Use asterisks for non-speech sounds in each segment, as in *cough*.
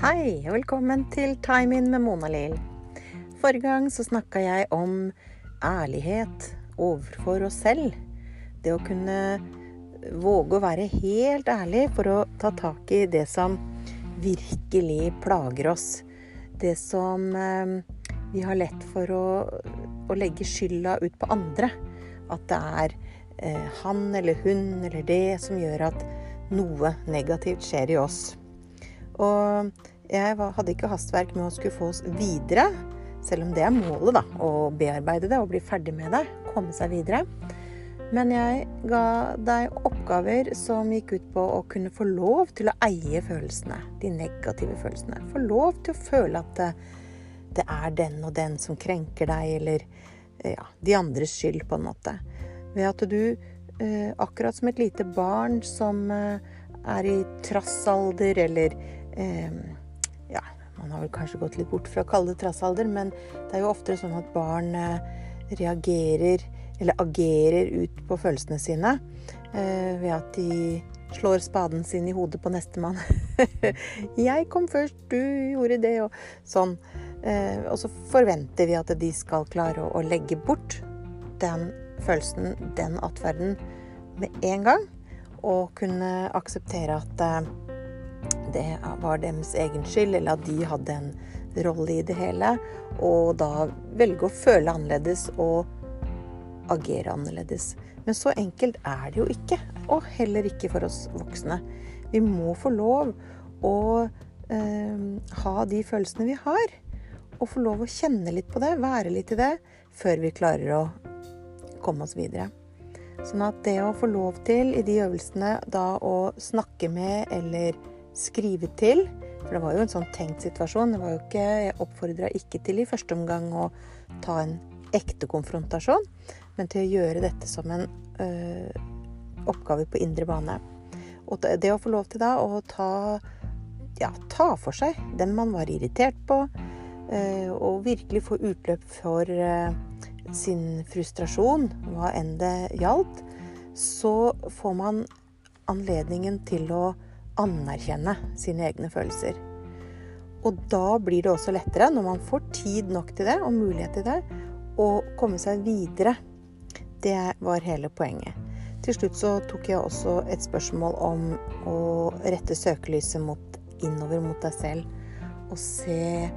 Hei, og velkommen til Time In med Mona Lill. Forrige gang så snakka jeg om ærlighet overfor oss selv. Det å kunne våge å være helt ærlig for å ta tak i det som virkelig plager oss. Det som eh, vi har lett for å, å legge skylda ut på andre. At det er eh, han eller hun eller det som gjør at noe negativt skjer i oss. Og jeg hadde ikke hastverk med å skulle få oss videre, selv om det er målet, da. Å bearbeide det og bli ferdig med det. Komme seg videre. Men jeg ga deg oppgaver som gikk ut på å kunne få lov til å eie følelsene. De negative følelsene. Få lov til å føle at det, det er den og den som krenker deg, eller ja, de andres skyld, på en måte. Ved at du, eh, akkurat som et lite barn som eh, er i trassalder, eller eh, man har vel kanskje gått litt bort fra å kalle det trassalder, men det er jo oftere sånn at barn reagerer eller agerer ut på følelsene sine ved at de slår spaden sin i hodet på nestemann. *laughs* 'Jeg kom først, du gjorde det', og sånn. og så forventer vi at de skal klare å legge bort den følelsen, den atferden, med en gang. Og kunne akseptere at det var deres egen skyld, eller at de hadde en rolle i det hele. Og da velge å føle annerledes og agere annerledes. Men så enkelt er det jo ikke. Og heller ikke for oss voksne. Vi må få lov å eh, ha de følelsene vi har. Og få lov å kjenne litt på det, være litt i det, før vi klarer å komme oss videre. Sånn at det å få lov til i de øvelsene da å snakke med eller skrive til For det var jo en sånn tenkt situasjon. Det var jo ikke, jeg oppfordra ikke til i første omgang å ta en ekte konfrontasjon, men til å gjøre dette som en ø, oppgave på indre bane. Og det å få lov til da å ta, ja, ta for seg den man var irritert på, ø, og virkelig få utløp for ø, sin frustrasjon, hva enn det gjaldt, så får man anledningen til å anerkjenne sine egne følelser. Og da blir det også lettere, når man får tid nok til det, og mulighet til det, å komme seg videre. Det var hele poenget. Til slutt så tok jeg også et spørsmål om å rette søkelyset mot, innover mot deg selv, og se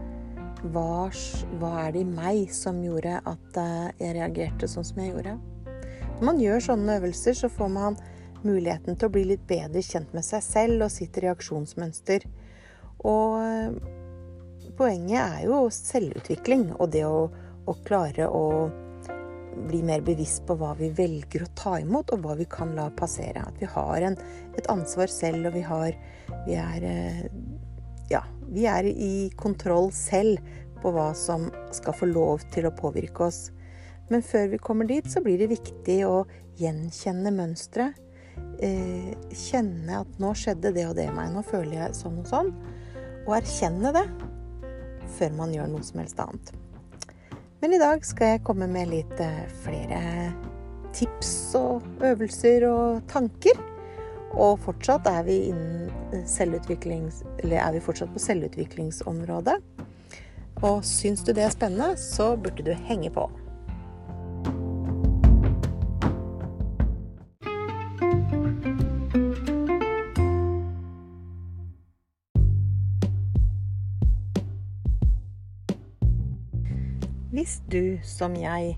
hva, hva, er det i meg som gjorde at eh, jeg reagerte sånn som jeg gjorde? Når man gjør sånne øvelser, så får man muligheten til å bli litt bedre kjent med seg selv og sitt reaksjonsmønster. Og eh, poenget er jo selvutvikling og det å, å klare å bli mer bevisst på hva vi velger å ta imot, og hva vi kan la passere. At vi har en, et ansvar selv, og vi, har, vi er eh, Ja, vi er i kontroll selv på hva som skal få lov til å påvirke oss. Men før vi kommer dit, så blir det viktig å gjenkjenne mønsteret. Eh, kjenne at nå skjedde det og det meg, nå føler jeg sånn og sånn. Og erkjenne det før man gjør noe som helst annet. Men i dag skal jeg komme med litt eh, flere tips og øvelser og tanker. Og fortsatt er vi, er vi fortsatt på selvutviklingsområdet. Og syns du det er spennende, så burde du henge på. Hvis du, som jeg,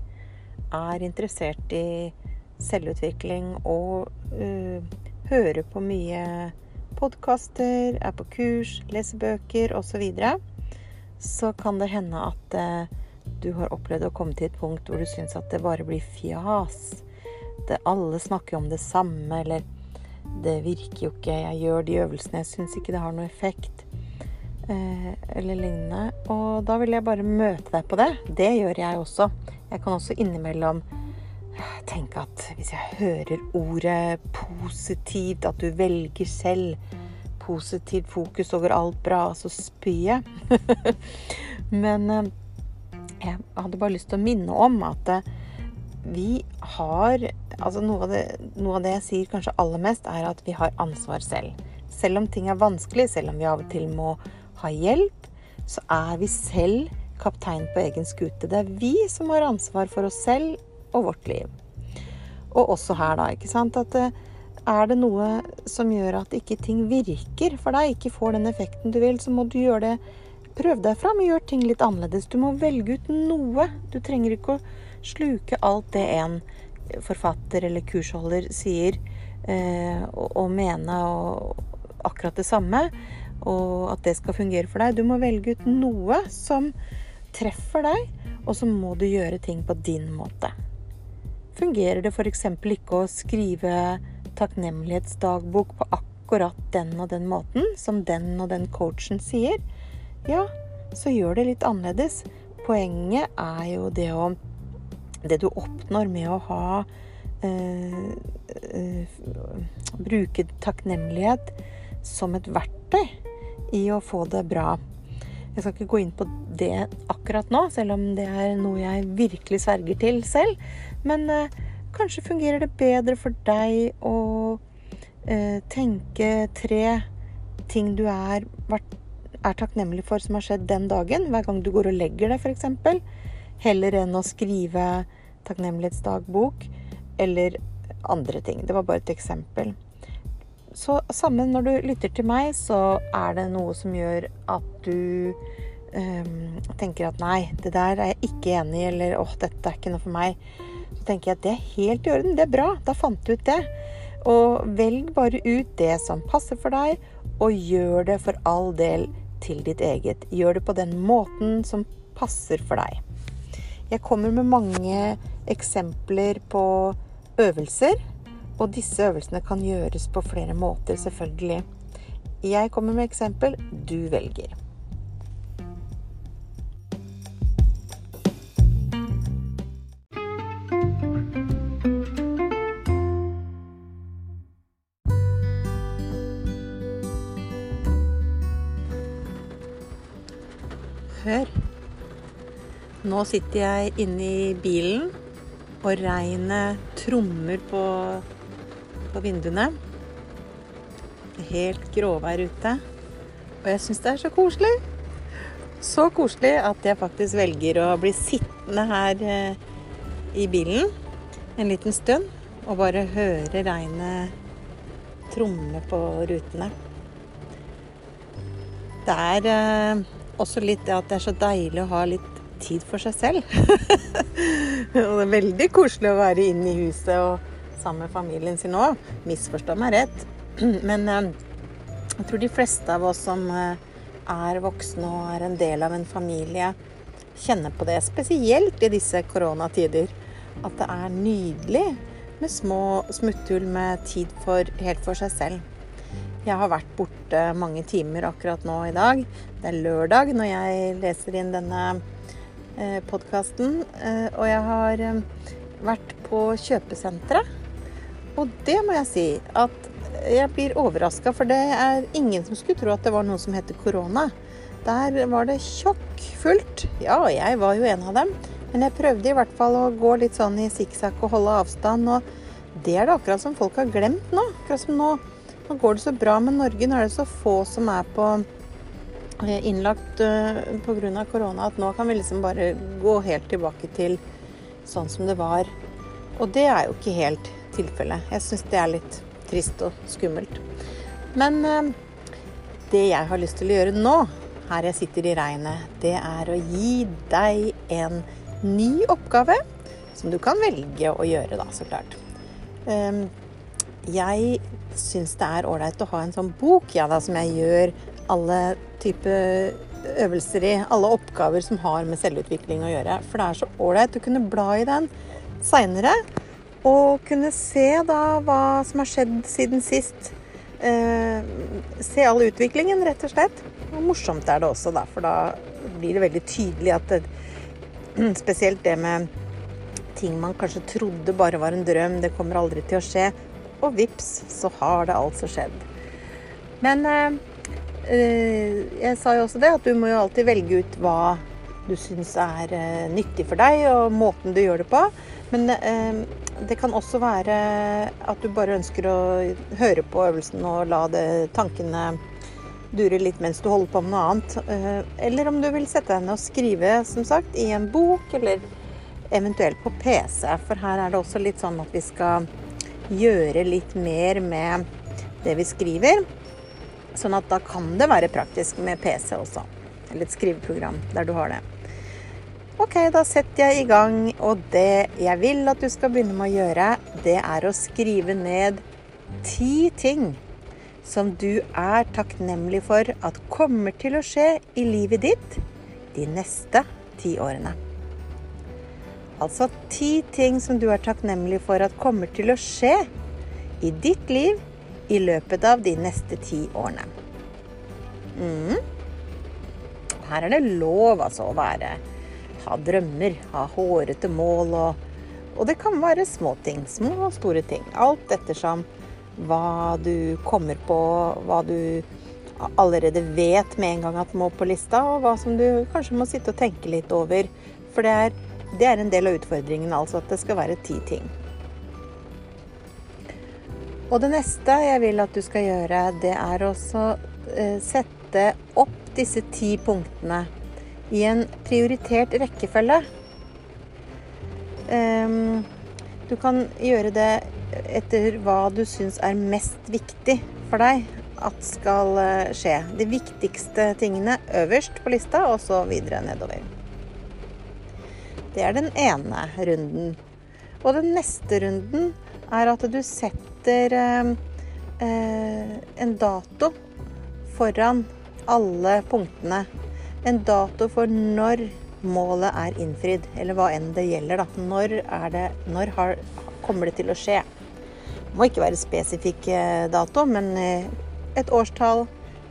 er interessert i selvutvikling og uh, hører på mye podkaster, er på kurs, leser bøker osv., så, videre, så kan det hende at uh, du har opplevd å komme til et punkt hvor du syns at det bare blir fjas. Det, alle snakker om det samme, eller det virker jo ikke, jeg gjør de øvelsene, jeg syns ikke det har noe effekt. Uh, eller lignende. Og da vil jeg bare møte deg på det. Det gjør jeg også. Jeg kan også innimellom tenke at hvis jeg hører ordet positivt, at du velger selv positivt fokus over alt bra, så spyr jeg. *laughs* Men eh, jeg hadde bare lyst til å minne om at eh, vi har Altså noe av, det, noe av det jeg sier kanskje aller mest, er at vi har ansvar selv. Selv om ting er vanskelig, selv om vi av og til må ha hjelp, så er vi selv kaptein på egen skute. Det er vi som har ansvar for oss selv og vårt liv. Og også her, da. ikke sant, at eh, er det noe som gjør at ikke ting virker for deg, ikke får den effekten du vil, så må du gjøre det Prøv deg fram og gjør ting litt annerledes. Du må velge ut noe. Du trenger ikke å sluke alt det en forfatter eller kursholder sier, eh, og, og mene og akkurat det samme, og at det skal fungere for deg. Du må velge ut noe som treffer deg, og så må du gjøre ting på din måte. Fungerer det f.eks. ikke å skrive takknemlighetsdagbok på akkurat den og den måten, som den og den coachen sier, ja, så gjør det litt annerledes. Poenget er jo det å Det du oppnår med å ha eh, eh, Bruke takknemlighet som et verktøy i å få det bra. Jeg skal ikke gå inn på det akkurat nå, selv om det er noe jeg virkelig sverger til selv. Men eh, kanskje fungerer det bedre for deg å eh, tenke tre ting du er er takknemlig for som har skjedd den dagen, hver gang du går og legger deg f.eks., heller enn å skrive takknemlighetsdagbok eller andre ting. Det var bare et eksempel. Så sammen når du lytter til meg, så er det noe som gjør at du um, tenker at nei, det der er jeg ikke enig i, eller åh, dette er ikke noe for meg. Så tenker jeg at det er helt i orden, det er bra, da fant du ut det. Og velg bare ut det som passer for deg, og gjør det for all del til ditt eget. Gjør det på den måten som passer for deg. Jeg kommer med mange eksempler på øvelser, og disse øvelsene kan gjøres på flere måter, selvfølgelig. Jeg kommer med eksempel, du velger. Hør. Nå sitter jeg inne i bilen, og regnet trommer på, på vinduene. Helt gråvær ute. Og jeg syns det er så koselig. Så koselig at jeg faktisk velger å bli sittende her eh, i bilen en liten stund og bare høre regnet tromme på rutene. Det er eh, også litt det at det er så deilig å ha litt tid for seg selv. *laughs* og det er veldig koselig å være inne i huset og sammen med familien sin òg. Misforstå meg rett. *clears throat* Men eh, jeg tror de fleste av oss som eh, er voksne og er en del av en familie, kjenner på det. Spesielt i disse koronatider. At det er nydelig med små smutthull med tid for, helt for seg selv. Jeg har vært borte mange timer akkurat nå i dag. Det er lørdag når jeg leser inn denne eh, podkasten. Og jeg har vært på kjøpesenteret. Og det må jeg si at jeg blir overraska, for det er ingen som skulle tro at det var noe som heter korona. Der var det tjokk fullt. Ja, jeg var jo en av dem. Men jeg prøvde i hvert fall å gå litt sånn i sikksakk og holde avstand. Og det er det akkurat som folk har glemt nå. Akkurat som nå nå går det så bra med Norge. Nå er det så få som er på eh, innlagt eh, pga. korona at nå kan vi liksom bare gå helt tilbake til sånn som det var. Og det er jo ikke helt tilfellet. Jeg syns det er litt trist og skummelt. Men uh, det jeg har lyst til å gjøre nå, her jeg sitter i regnet, det er å gi deg en ny oppgave som du kan velge å gjøre, da, så klart. Um, jeg syns det er ålreit å ha en sånn bok, ja da, som jeg gjør alle typer øvelser i. Alle oppgaver som har med selvutvikling å gjøre. For det er så ålreit å kunne bla i den seinere. Og kunne se da hva som har skjedd siden sist. Eh, se all utviklingen, rett og slett. Og morsomt er det også, da, for da blir det veldig tydelig at det, *clears throat* Spesielt det med ting man kanskje trodde bare var en drøm, det kommer aldri til å skje og vips, så har det altså skjedd. Men eh, eh, jeg sa jo også det, at du må jo alltid velge ut hva du syns er eh, nyttig for deg, og måten du gjør det på. Men eh, det kan også være at du bare ønsker å høre på øvelsen og la det, tankene dure litt mens du holder på med noe annet. Eh, eller om du vil sette deg ned og skrive, som sagt, i en bok, eller eventuelt på PC. For her er det også litt sånn at vi skal gjøre litt mer med det vi skriver. Sånn at da kan det være praktisk med PC også. Eller et skriveprogram der du har det. Ok, da setter jeg i gang, og det jeg vil at du skal begynne med å gjøre, det er å skrive ned ti ting som du er takknemlig for at kommer til å skje i livet ditt de neste ti årene. Altså ti ting som du er takknemlig for at kommer til å skje i ditt liv i løpet av de neste ti årene. Mm. Her er det lov altså å være ha drømmer, ha hårete mål og Og det kan være små ting. Små og store ting. Alt ettersom hva du kommer på, hva du allerede vet med en gang at må på lista, og hva som du kanskje må sitte og tenke litt over. For det er, det er en del av utfordringen, altså at det skal være ti ting. Og det neste jeg vil at du skal gjøre, det er også eh, sette opp disse ti punktene i en prioritert rekkefølge. Um, du kan gjøre det etter hva du syns er mest viktig for deg at skal eh, skje. De viktigste tingene øverst på lista, og så videre nedover. Det er den ene runden. Og den neste runden er at du setter setter eh, eh, en dato foran alle punktene. En dato for når målet er innfridd, eller hva enn det gjelder. Da. Når, det, når har, kommer det til å skje? Det må ikke være spesifikk eh, dato, men eh, et årstall,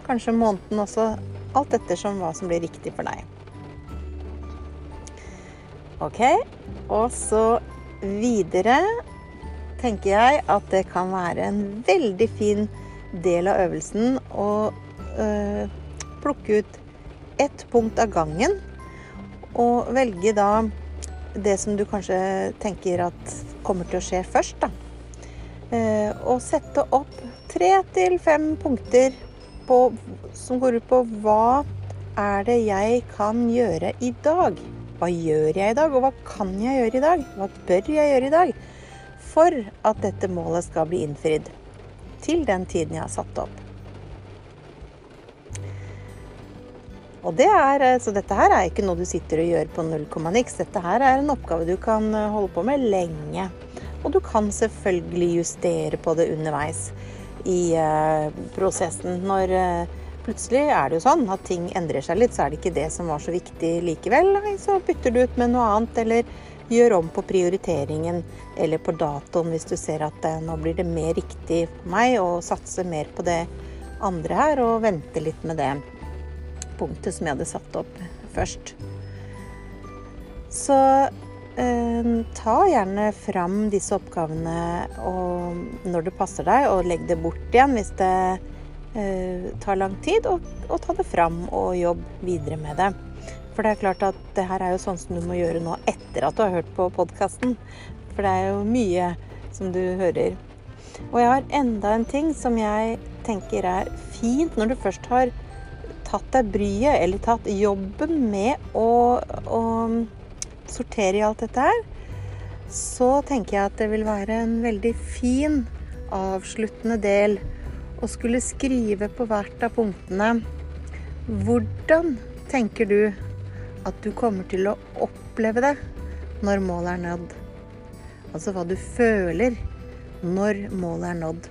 kanskje måneden også. Alt ettersom hva som blir riktig for deg. OK. Og så videre tenker jeg at det kan være en veldig fin del av øvelsen å øh, plukke ut ett punkt av gangen. Og velge da det som du kanskje tenker at kommer til å skje først. da. Eh, og sette opp tre til fem punkter på, som går ut på hva er det jeg kan gjøre i dag? Hva gjør jeg i dag, og hva kan jeg gjøre i dag? Hva bør jeg gjøre i dag? for at dette målet skal bli innfridd til den tiden jeg har satt opp. Og det er, eh, så dette her er ikke noe du sitter og gjør på null komma niks. Dette her er en oppgave du kan eh, holde på med lenge. Og du kan selvfølgelig justere på det underveis i uh, prosessen. Når plutselig er det jo sånn at ting endrer seg litt, så er det ikke det som var så viktig likevel. Så bytter du ut med noe annet, eller gjør om på prioriteringen eller på datoen hvis du ser at eh, nå blir det mer riktig for meg å satse mer på det andre her, og vente litt med det punktet som jeg hadde satt opp først. Så eh, ta gjerne fram disse oppgavene når det passer deg, og legg det bort igjen hvis det eh, tar lang tid, og, og ta det fram og jobb videre med det. For det er klart at det her er jo sånn som du må gjøre nå etter at du har hørt på podkasten. For det er jo mye som du hører. Og jeg har enda en ting som jeg tenker er fint når du først har tatt deg bryet, eller tatt jobben med å, å sortere i alt dette her, så tenker jeg at det vil være en veldig fin avsluttende del å skulle skrive på hvert av punktene hvordan tenker du at du kommer til å oppleve det når målet er nådd. Altså hva du føler når målet er nådd.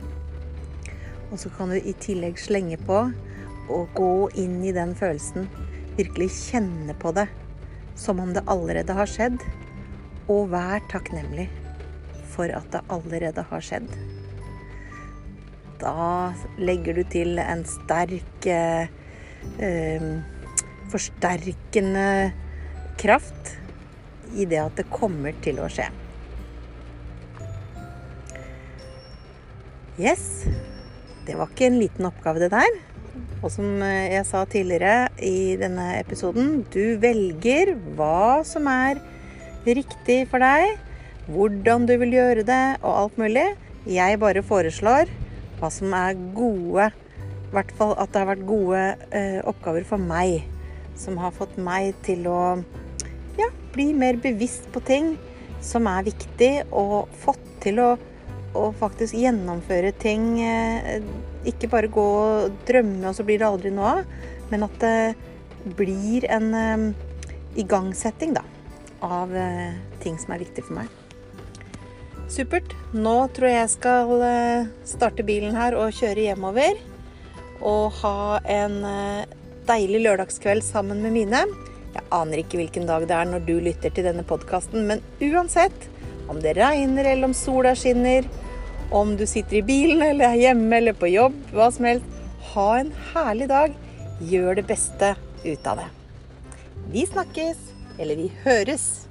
Og så kan du i tillegg slenge på og gå inn i den følelsen. Virkelig kjenne på det som om det allerede har skjedd. Og vær takknemlig for at det allerede har skjedd. Da legger du til en sterk eh, eh, forsterkende kraft i det at det kommer til å skje. Yes. Det var ikke en liten oppgave, det der. Og som jeg sa tidligere i denne episoden, du velger hva som er riktig for deg, hvordan du vil gjøre det og alt mulig. Jeg bare foreslår hva som er gode I hvert fall at det har vært gode eh, oppgaver for meg. Som har fått meg til å ja, bli mer bevisst på ting som er viktig, og fått til å, å faktisk gjennomføre ting. Eh, ikke bare gå og drømme, og så blir det aldri noe av, men at det blir en eh, igangsetting da, av eh, ting som er viktig for meg. Supert. Nå tror jeg jeg skal starte bilen her og kjøre hjemover. Og ha en deilig lørdagskveld sammen med mine. Jeg aner ikke hvilken dag det er når du lytter til denne podkasten, men uansett, om det regner eller om sola skinner, om du sitter i bilen eller er hjemme eller på jobb, hva som helst, ha en herlig dag. Gjør det beste ut av det. Vi snakkes, eller vi høres.